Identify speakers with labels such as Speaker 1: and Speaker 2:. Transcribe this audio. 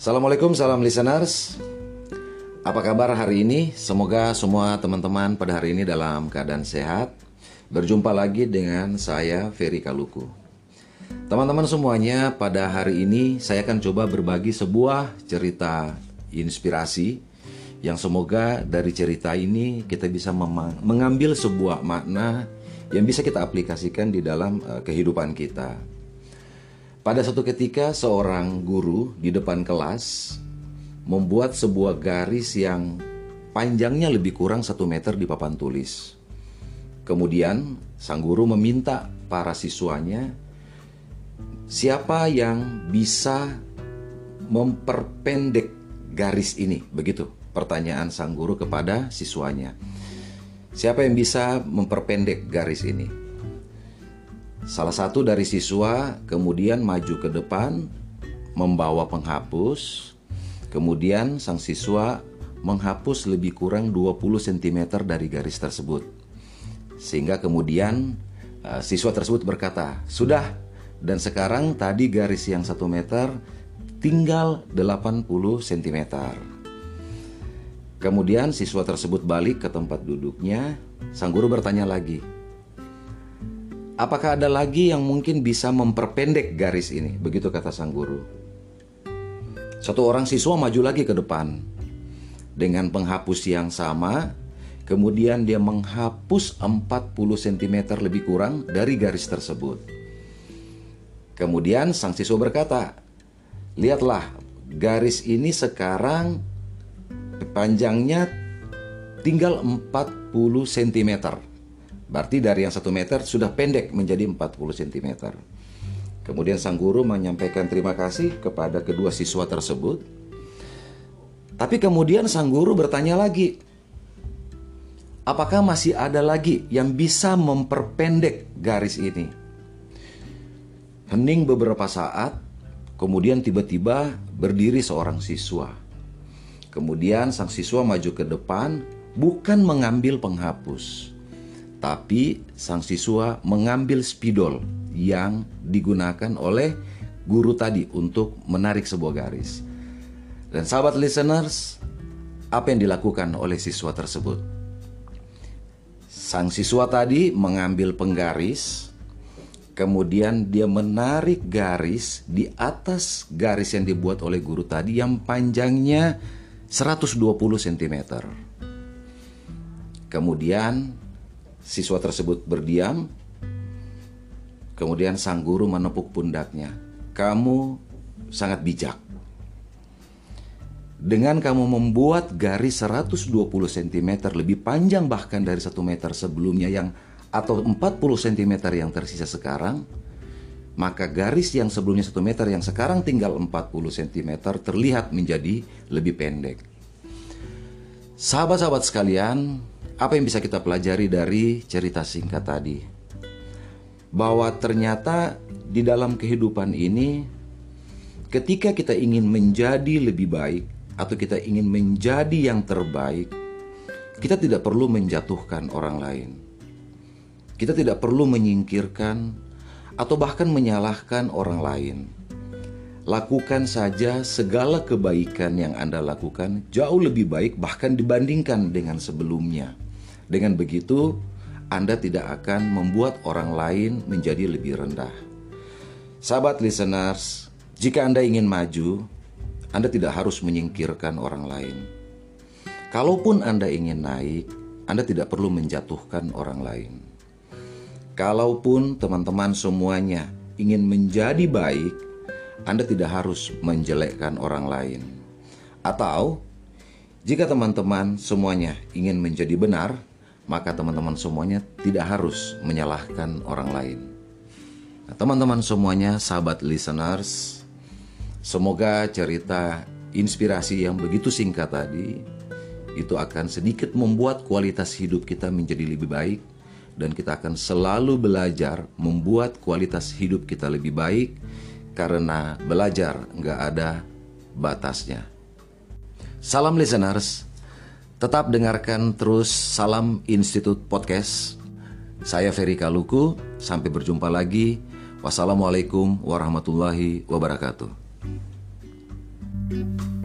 Speaker 1: Assalamualaikum, salam listeners. Apa kabar hari ini? Semoga semua teman-teman pada hari ini dalam keadaan sehat. Berjumpa lagi dengan saya Ferry Kaluku. Teman-teman semuanya, pada hari ini saya akan coba berbagi sebuah cerita inspirasi yang semoga dari cerita ini kita bisa mengambil sebuah makna yang bisa kita aplikasikan di dalam uh, kehidupan kita. Pada suatu ketika seorang guru di depan kelas membuat sebuah garis yang panjangnya lebih kurang satu meter di papan tulis. Kemudian sang guru meminta para siswanya siapa yang bisa memperpendek garis ini, begitu pertanyaan sang guru kepada siswanya. Siapa yang bisa memperpendek garis ini? Salah satu dari siswa kemudian maju ke depan membawa penghapus. Kemudian sang siswa menghapus lebih kurang 20 cm dari garis tersebut. Sehingga kemudian uh, siswa tersebut berkata, "Sudah." Dan sekarang tadi garis yang 1 meter tinggal 80 cm. Kemudian siswa tersebut balik ke tempat duduknya. Sang guru bertanya lagi, Apakah ada lagi yang mungkin bisa memperpendek garis ini? Begitu kata sang guru. Satu orang siswa maju lagi ke depan dengan penghapus yang sama, kemudian dia menghapus 40 cm lebih kurang dari garis tersebut. Kemudian sang siswa berkata, "Lihatlah, garis ini sekarang panjangnya tinggal 40 cm." Berarti dari yang satu meter sudah pendek menjadi 40 cm. Kemudian sang guru menyampaikan terima kasih kepada kedua siswa tersebut. Tapi kemudian sang guru bertanya lagi, apakah masih ada lagi yang bisa memperpendek garis ini? Hening beberapa saat, kemudian tiba-tiba berdiri seorang siswa. Kemudian sang siswa maju ke depan, bukan mengambil penghapus, tapi sang siswa mengambil spidol yang digunakan oleh guru tadi untuk menarik sebuah garis. Dan sahabat listeners, apa yang dilakukan oleh siswa tersebut? Sang siswa tadi mengambil penggaris, kemudian dia menarik garis di atas garis yang dibuat oleh guru tadi yang panjangnya 120 cm. Kemudian Siswa tersebut berdiam. Kemudian sang guru menepuk pundaknya. Kamu sangat bijak. Dengan kamu membuat garis 120 cm lebih panjang bahkan dari 1 meter sebelumnya yang atau 40 cm yang tersisa sekarang, maka garis yang sebelumnya 1 meter yang sekarang tinggal 40 cm terlihat menjadi lebih pendek. Sahabat-sahabat sekalian, apa yang bisa kita pelajari dari cerita singkat tadi? Bahwa ternyata di dalam kehidupan ini, ketika kita ingin menjadi lebih baik atau kita ingin menjadi yang terbaik, kita tidak perlu menjatuhkan orang lain. Kita tidak perlu menyingkirkan atau bahkan menyalahkan orang lain. Lakukan saja segala kebaikan yang Anda lakukan jauh lebih baik, bahkan dibandingkan dengan sebelumnya. Dengan begitu, Anda tidak akan membuat orang lain menjadi lebih rendah. Sahabat listeners, jika Anda ingin maju, Anda tidak harus menyingkirkan orang lain. Kalaupun Anda ingin naik, Anda tidak perlu menjatuhkan orang lain. Kalaupun teman-teman semuanya ingin menjadi baik, Anda tidak harus menjelekkan orang lain. Atau jika teman-teman semuanya ingin menjadi benar, maka teman-teman semuanya tidak harus menyalahkan orang lain. Nah, teman-teman semuanya, sahabat listeners, semoga cerita inspirasi yang begitu singkat tadi itu akan sedikit membuat kualitas hidup kita menjadi lebih baik dan kita akan selalu belajar membuat kualitas hidup kita lebih baik karena belajar nggak ada batasnya. Salam listeners, Tetap dengarkan terus Salam Institut Podcast. Saya Ferry Kaluku, sampai berjumpa lagi. Wassalamualaikum warahmatullahi wabarakatuh.
Speaker 2: you